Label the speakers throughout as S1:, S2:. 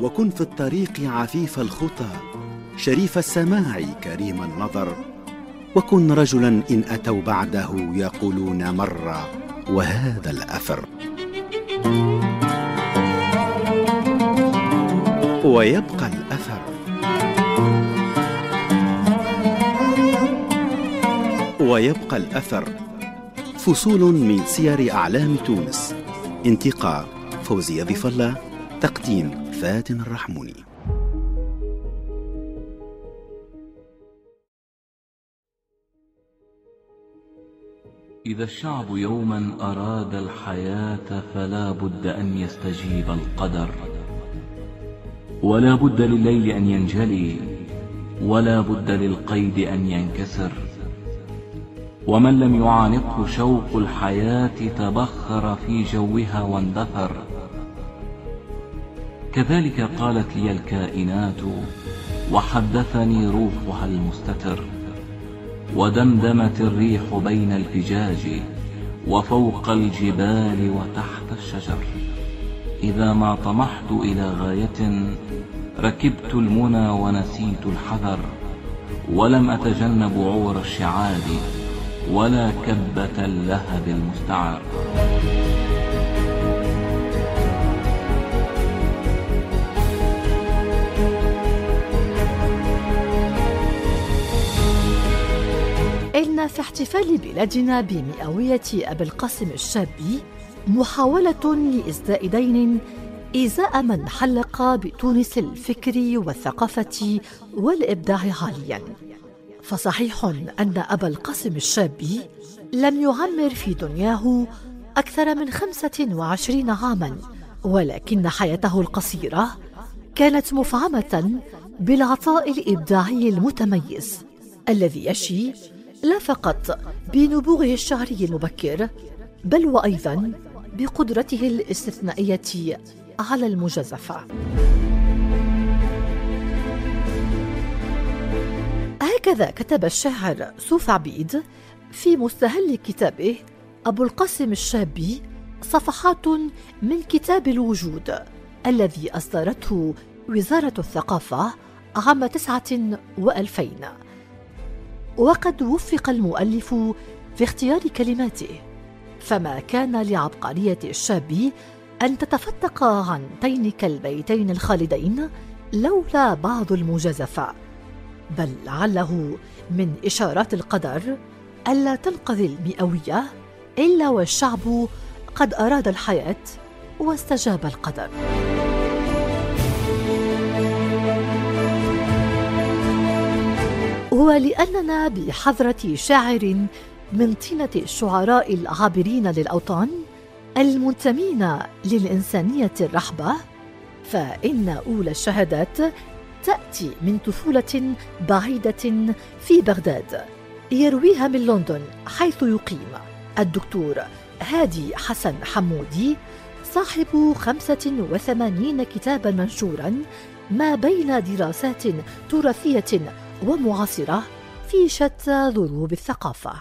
S1: وكن في الطريق عفيف الخطى شريف السماع كريم النظر وكن رجلا إن أتوا بعده يقولون مر وهذا الأثر. ويبقى الأثر. ويبقى الأثر. فصول من سير أعلام تونس. انتقاء فوزي ضيف الله. تقديم فاتن الرحموني
S2: إذا الشعب يوما أراد الحياة فلا بد أن يستجيب القدر. ولا بد لليل أن ينجلي ولا بد للقيد أن ينكسر. ومن لم يعانقه شوق الحياة تبخر في جوها واندثر. كذلك قالت لي الكائنات وحدثني روحها المستتر ودمدمت الريح بين الفجاج وفوق الجبال وتحت الشجر. إذا ما طمحت إلى غاية ركبت المنى ونسيت الحذر ولم أتجنب عور الشعاب ولا كبة اللهب المستعر
S3: في احتفال بلادنا بمئوية أبي القاسم الشابي محاولة لإسداء دين إزاء من حلق بتونس الفكر والثقافة والإبداع حاليا. فصحيح أن أبا القاسم الشابي لم يعمر في دنياه أكثر من خمسة وعشرين عاما ولكن حياته القصيرة كانت مفعمة بالعطاء الإبداعي المتميز الذي يشي لا فقط بنبوغه الشعري المبكر بل وأيضا بقدرته الاستثنائية على المجازفة. هكذا كتب الشاعر سوف عبيد في مستهل كتابه أبو القاسم الشابي صفحات من كتاب الوجود الذي أصدرته وزارة الثقافة عام تسعة وألفين. وقد وفق المؤلف في اختيار كلماته. فما كان لعبقرية الشاب أن تتفتق عن تينك البيتين الخالدين لولا بعض المجازفة بل لعله من إشارات القدر ألا تنقذي المئوية إلا والشعب قد أراد الحياة واستجاب القدر. ولأننا بحضرة شاعر من طينة الشعراء العابرين للأوطان المنتمين للإنسانية الرحبة فإن أولى الشهادات تأتي من طفولة بعيدة في بغداد يرويها من لندن حيث يقيم. الدكتور هادي حسن حمودي صاحب خمسة وثمانين كتابا منشورا ما بين دراسات تراثية ومعاصرة في شتى ضروب الثقافة.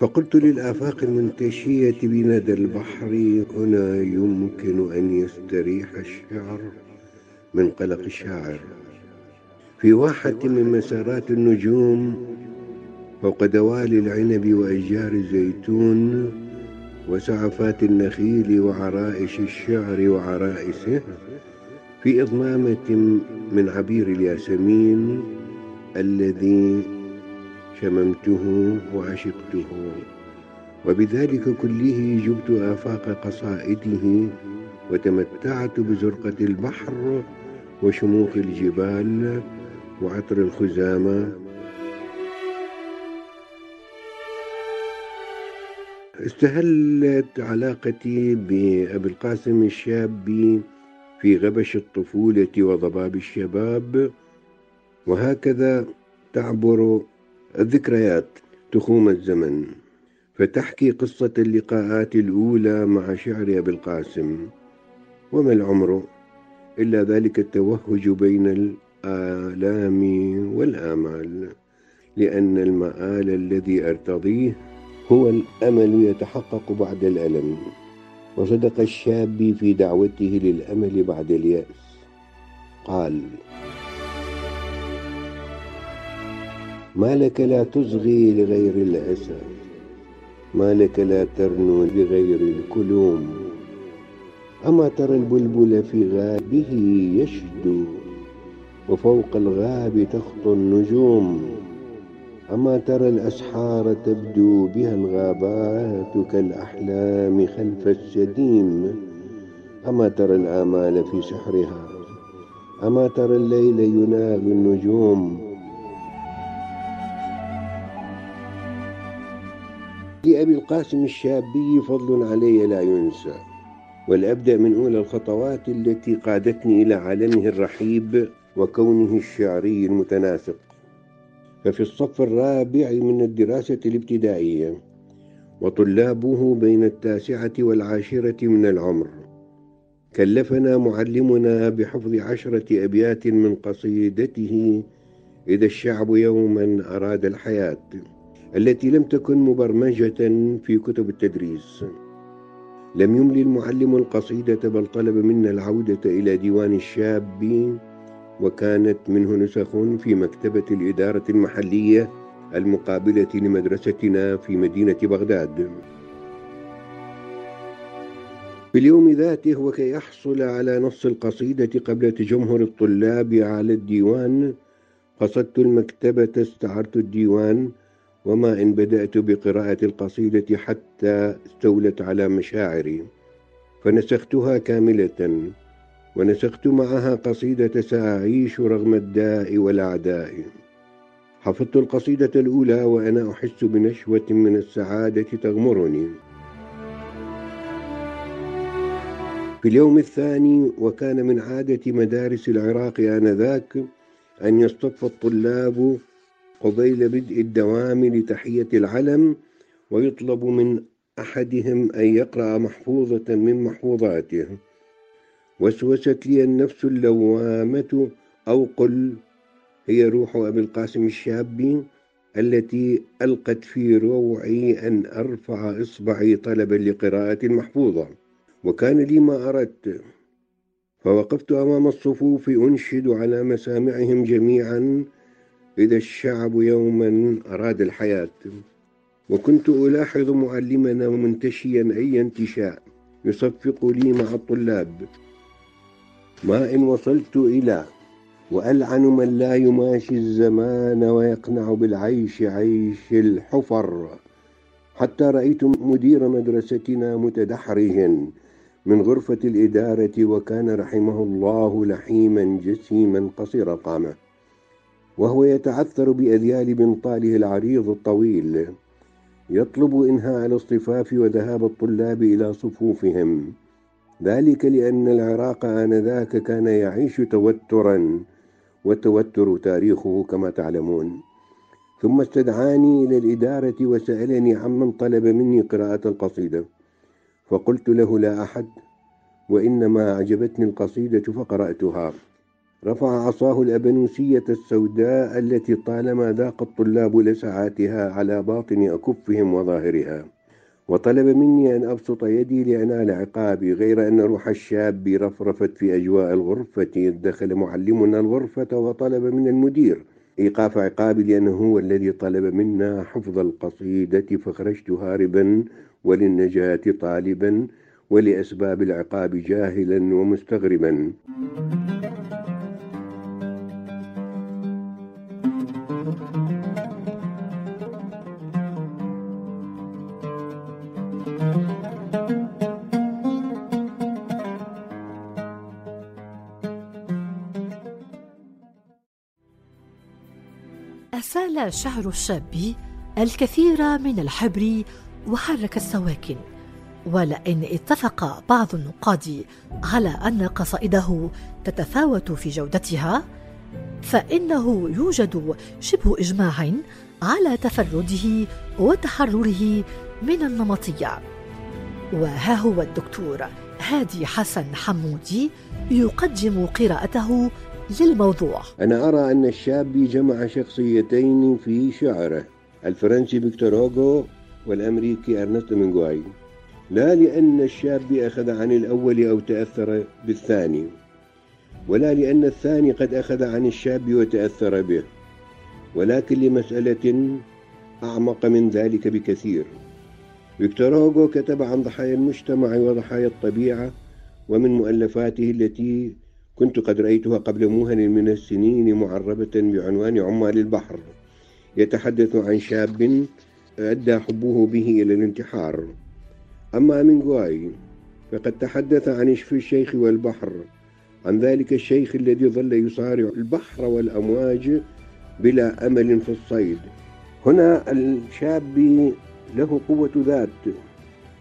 S4: فقلت للآفاق المنتشية بندى البحر هنا يمكن أن يستريح الشعر من قلق الشاعر في واحة من مسارات النجوم فوق دوالي العنب وأشجار الزيتون وسعفات النخيل وعرائش الشعر وعرائسه في إضمامة من عبير الياسمين الذي شممته وعشقته. وبذلك كله جبت آفاق قصائده وتمتعت بزرقة البحر وشموخ الجبال وعطر الخزامة استهلت علاقتي بأبي القاسم الشابي في غبش الطفولة وضباب الشباب. وهكذا تعبر الذكريات تخوم الزمن. فتحكي قصة اللقاءات الأولى مع شعر أبي القاسم. وما العمر إلا ذلك التوهج بين الآلام والآمال. لأن المآل الذي أرتضيه هو الأمل يتحقق بعد الألم. وصدق الشاب في دعوته للأمل بعد اليأس. قال ما لك لا تصغي لغير الأسى ما لك لا ترنو لغير الكلوم. أما ترى البلبل في غابه يشدو وفوق الغاب تخطو النجوم. أما ترى الأسحار تبدو بها الغابات كالأحلام خلف السديم أما ترى الآمال في سحرها أما ترى الليل ينال النجوم. لأبي القاسم الشابي فضل علي لا ينسى ولأبدأ من أولى الخطوات التي قادتني إلى عالمه الرحيب وكونه الشعري المتناسق. ففي الصف الرابع من الدراسة الابتدائية وطلابه بين التاسعة والعاشرة من العمر. كلفنا معلمنا بحفظ عشرة أبيات من قصيدته إذا الشعب يوما أراد الحياة التي لم تكن مبرمجة في كتب التدريس. لم يملي المعلم القصيدة بل طلب منا العودة إلى ديوان الشاب وكانت منه نسخ في مكتبة الإدارة المحلية المقابلة لمدرستنا في مدينة بغداد. في اليوم ذاته وكي أحصل على نص القصيدة قبل تجمهر الطلاب على الديوان قصدت المكتبة استعرت الديوان وما إن بدأت بقراءة القصيدة حتى استولت على مشاعري فنسختها كاملة. ونسخت معها قصيدة سأعيش رغم الداء والأعداء. حفظت القصيدة الأولى وأنا أحس بنشوة من السعادة تغمرني. في اليوم الثاني وكان من عادة مدارس العراق آنذاك أن يصطف الطلاب قبيل بدء الدوام لتحية العلم ويطلب من أحدهم أن يقرأ محفوظة من محفوظاته. وسوست لي النفس اللوامة أو قل. هي روح أبي القاسم الشابي التي ألقت في روعي أن أرفع إصبعي طلبا لقراءة المحفوظة وكان لي ما أردت فوقفت أمام الصفوف أنشد على مسامعهم جميعا إذا الشعب يوما أراد الحياة. وكنت ألاحظ معلمنا منتشيا أي انتشاء يصفق لي مع الطلاب. ما إن وصلت إلى وألعن من لا يماشي الزمان ويقنع بالعيش عيش الحفر. حتى رأيت مدير مدرستنا متدحرجا من غرفة الإدارة وكان رحمه الله لحيما جسيما قصير القامة وهو يتعثر بأذيال بنطاله العريض الطويل يطلب إنهاء الاصطفاف وذهاب الطلاب إلى صفوفهم. ذلك لأن العراق آنذاك كان يعيش توترا والتوتر تاريخه كما تعلمون. ثم استدعاني إلى الإدارة وسألني عمن طلب مني قراءة القصيدة. فقلت له لا أحد وإنما أعجبتني القصيدة فقرأتها. رفع عصاه الأبنوسية السوداء التي طالما ذاق الطلاب لسعاتها على باطن أكفهم وظاهرها. وطلب مني أن أبسط يدي لأنال عقابي غير أن روح الشاب رفرفت في أجواء الغرفة دخل معلمنا الغرفة وطلب من المدير إيقاف عقابي لأنه هو الذي طلب منا حفظ القصيدة فخرجت هاربا وللنجاة طالبا ولأسباب العقاب جاهلا ومستغربا.
S3: أسال شعر الشاب الكثير من الحبر وحرك السواكن ولئن اتفق بعض النقاد على أن قصائده تتفاوت في جودتها فإنه يوجد شبه إجماع على تفرده وتحرره من النمطية. وها هو الدكتور هادي حسن حمودي يقدم قراءته للموضوع
S4: أنا أرى أن الشابي جمع شخصيتين في شعره الفرنسي فيكتور هوغو والأمريكي أرنست همنغواي. لا لأن الشابي أخذ عن الأول أو تأثر بالثاني ولا لأن الثاني قد أخذ عن الشابي وتأثر به ولكن لمسألة أعمق من ذلك بكثير. فيكتور هوغو كتب عن ضحايا المجتمع وضحايا الطبيعة ومن مؤلفاته التي كنت قد رأيتها قبل موهن من السنين معربة بعنوان عمال البحر. يتحدث عن شاب أدى حبه به إلى الانتحار. أما مينغواي فقد تحدث عن الشيخ والبحر عن ذلك الشيخ الذي ظل يصارع البحر والأمواج بلا أمل في الصيد. هنا الشاب له قوة ذات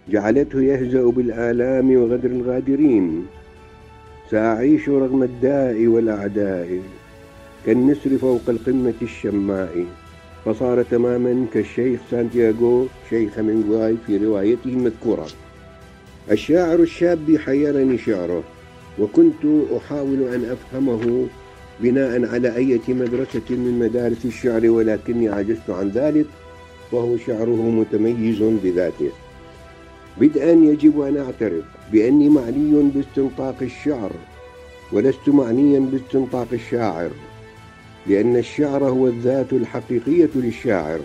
S4: جعلته يهزأ بالآلام وغدر الغادرين. سأعيش رغم الداء والأعداء كالنسر فوق القمة الشماء. فصار تماما كالشيخ سانتياغو شيخ منغواي في روايته المذكورة. الشاعر الشاب حيرني شعره وكنت أحاول أن أفهمه بناء على أية مدرسة من مدارس الشعر ولكني عجزت عن ذلك وهو شعره متميز بذاته. بدءا يجب أن أعترف بأني معني باستنطاق الشعر ولست معنيا باستنطاق الشاعر لأن الشعر هو الذات الحقيقية للشاعر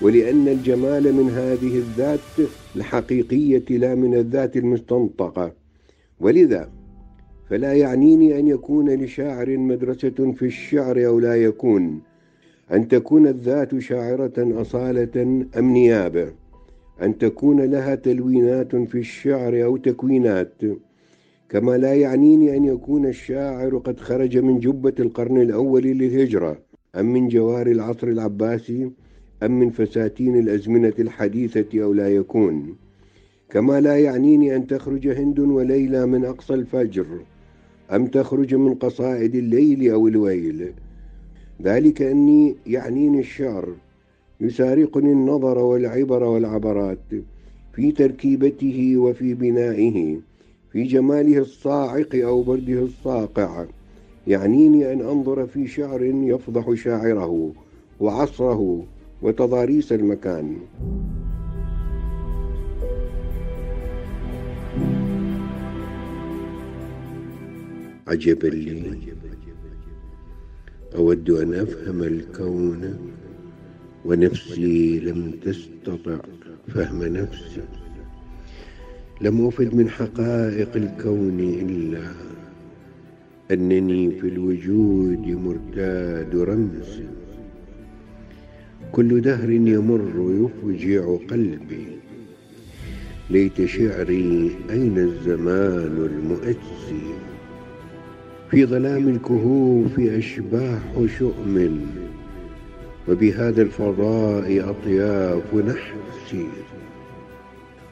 S4: ولأن الجمال من هذه الذات الحقيقية لا من الذات المستنطقة. ولذا فلا يعنيني أن يكون لشاعر مدرسة في الشعر أو لا يكون أن تكون الذات شاعرة أصالة أم نيابة. أن تكون لها تلوينات في الشعر أو تكوينات كما لا يعنيني أن يكون الشاعر قد خرج من جبة القرن الأول للهجرة أم من جوار العصر العباسي أم من فساتين الأزمنة الحديثة أو لا يكون. كما لا يعنيني أن تخرج هند وليلى من أقصى الفجر أم تخرج من قصائد الليل أو الويل. ذلك أني يعنيني الشعر. يسارقني النظر والعبر والعبرات في تركيبته وفي بنائه في جماله الصاعق أو برده الصاقع. يعنيني أن أنظر في شعر يفضح شاعره وعصره وتضاريس المكان. عجبا لي. أود أن أفهم الكون ونفسي لم تستطع فهم نفسي. لم أفد من حقائق الكون إلا أنني في الوجود مرتاد رمز. كل دهر يمر يفجع قلبي ليت شعري أين الزمان المؤسي في ظلام الكهوف أشباح شؤم وبهذا الفضاء أطياف نحس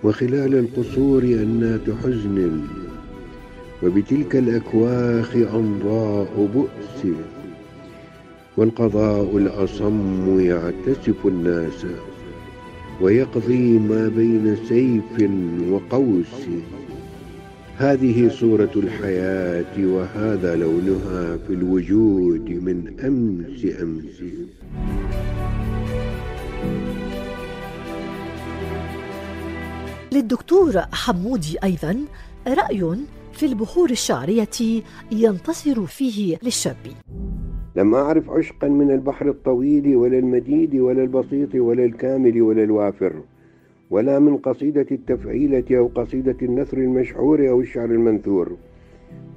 S4: وخلال القصور أنات حزن وبتلك الأكواخ أنضاء بؤس. والقضاء الأصم يعتسف الناس ويقضي ما بين سيف وقوس. هذه صورة الحياة وهذا لونها في الوجود من أمس أمس.
S3: للدكتور حمودي أيضا رأي في البحور الشعرية ينتصر فيه للشاب.
S4: لم أعرف عشقا من البحر الطويل ولا المديد ولا البسيط ولا الكامل ولا الوافر ولا من قصيدة التفعيلة أو قصيدة النثر المشعور أو الشعر المنثور.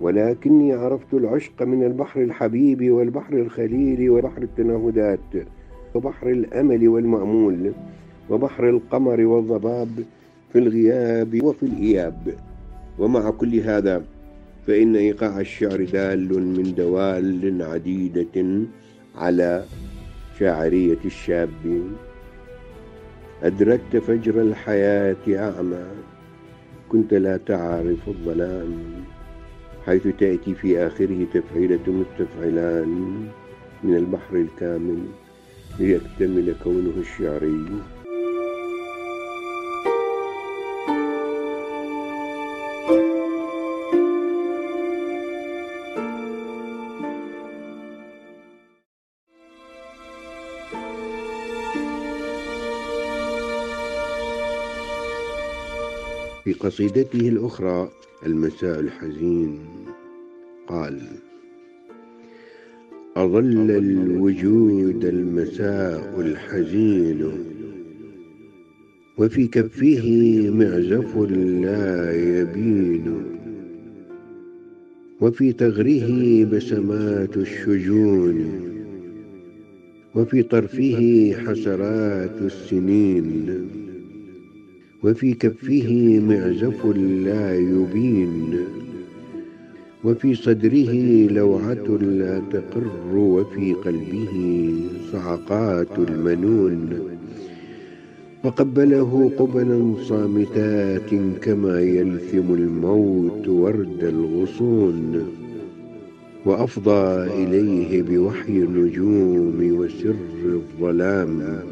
S4: ولكني عرفت العشق من البحر الحبيب والبحر الخليل وبحر التنهدات وبحر الأمل والمأمول وبحر القمر والضباب في الغياب وفي الإياب. ومع كل هذا فإن إيقاع الشعر دال من دوال عديدة على شاعرية الشاب. أدركت فجر الحياة أعمى كنت لا تعرف الظلام. حيث تأتي في آخره تفعيلة مستفعلان من البحر الكامل ليكتمل كونه الشعري. في قصيدته الأخرى المساء الحزين قال أظل الوجود المساء الحزين وفي كفه معزف لا يبين. وفي ثغره بسمات الشجون. وفي طرفه حسرات السنين. وفي كفه معزف لا يبين وفي صدره لوعة لا تقر وفي قلبه صعقات المنون. فقبله قبلا صامتات كما يلثم الموت ورد الغصون. وأفضى إليه بوحي النجوم وسر الظلام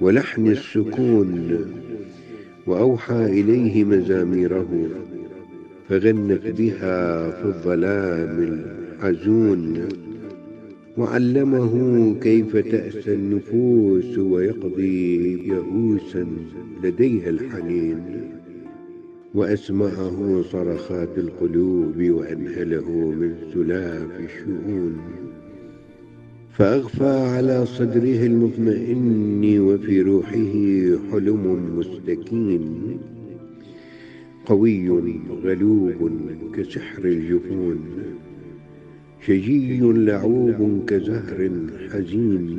S4: ولحن السكون. وأوحى إليه مزاميره فغنت بها في الظلام الحزون وعلمه كيف تأسى النفوس ويقضي يئوسا لديها الحنين. وأسمعه صرخات القلوب وأنهله من سلاف الشؤون. فأغفى على صدره المطمئن وفي روحه حلم مستكين. قوي غلوب كسحر الجفون شجي لعوب كزهر حزين.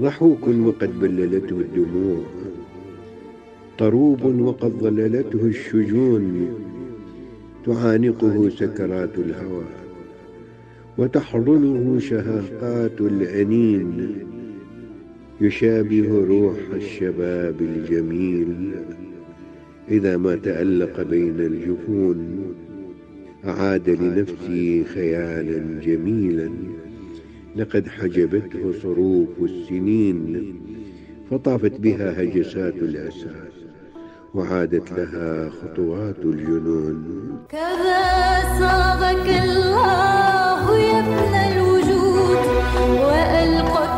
S4: ضحوك وقد بللته الدموع طروب وقد ظللته الشجون. تعانقه سكرات الهوى وتحضنه شهقات الأنين يشابه روح الشباب الجميل إذا ما تألق بين الجفون. أعاد لنفسي خيالا جميلا. لقد حجبته صروف السنين. فطافت بها هجسات الأسى. وعادت لها خطوات الجنون.
S5: كذا صاغك الله يا ابن الوجود وألقتك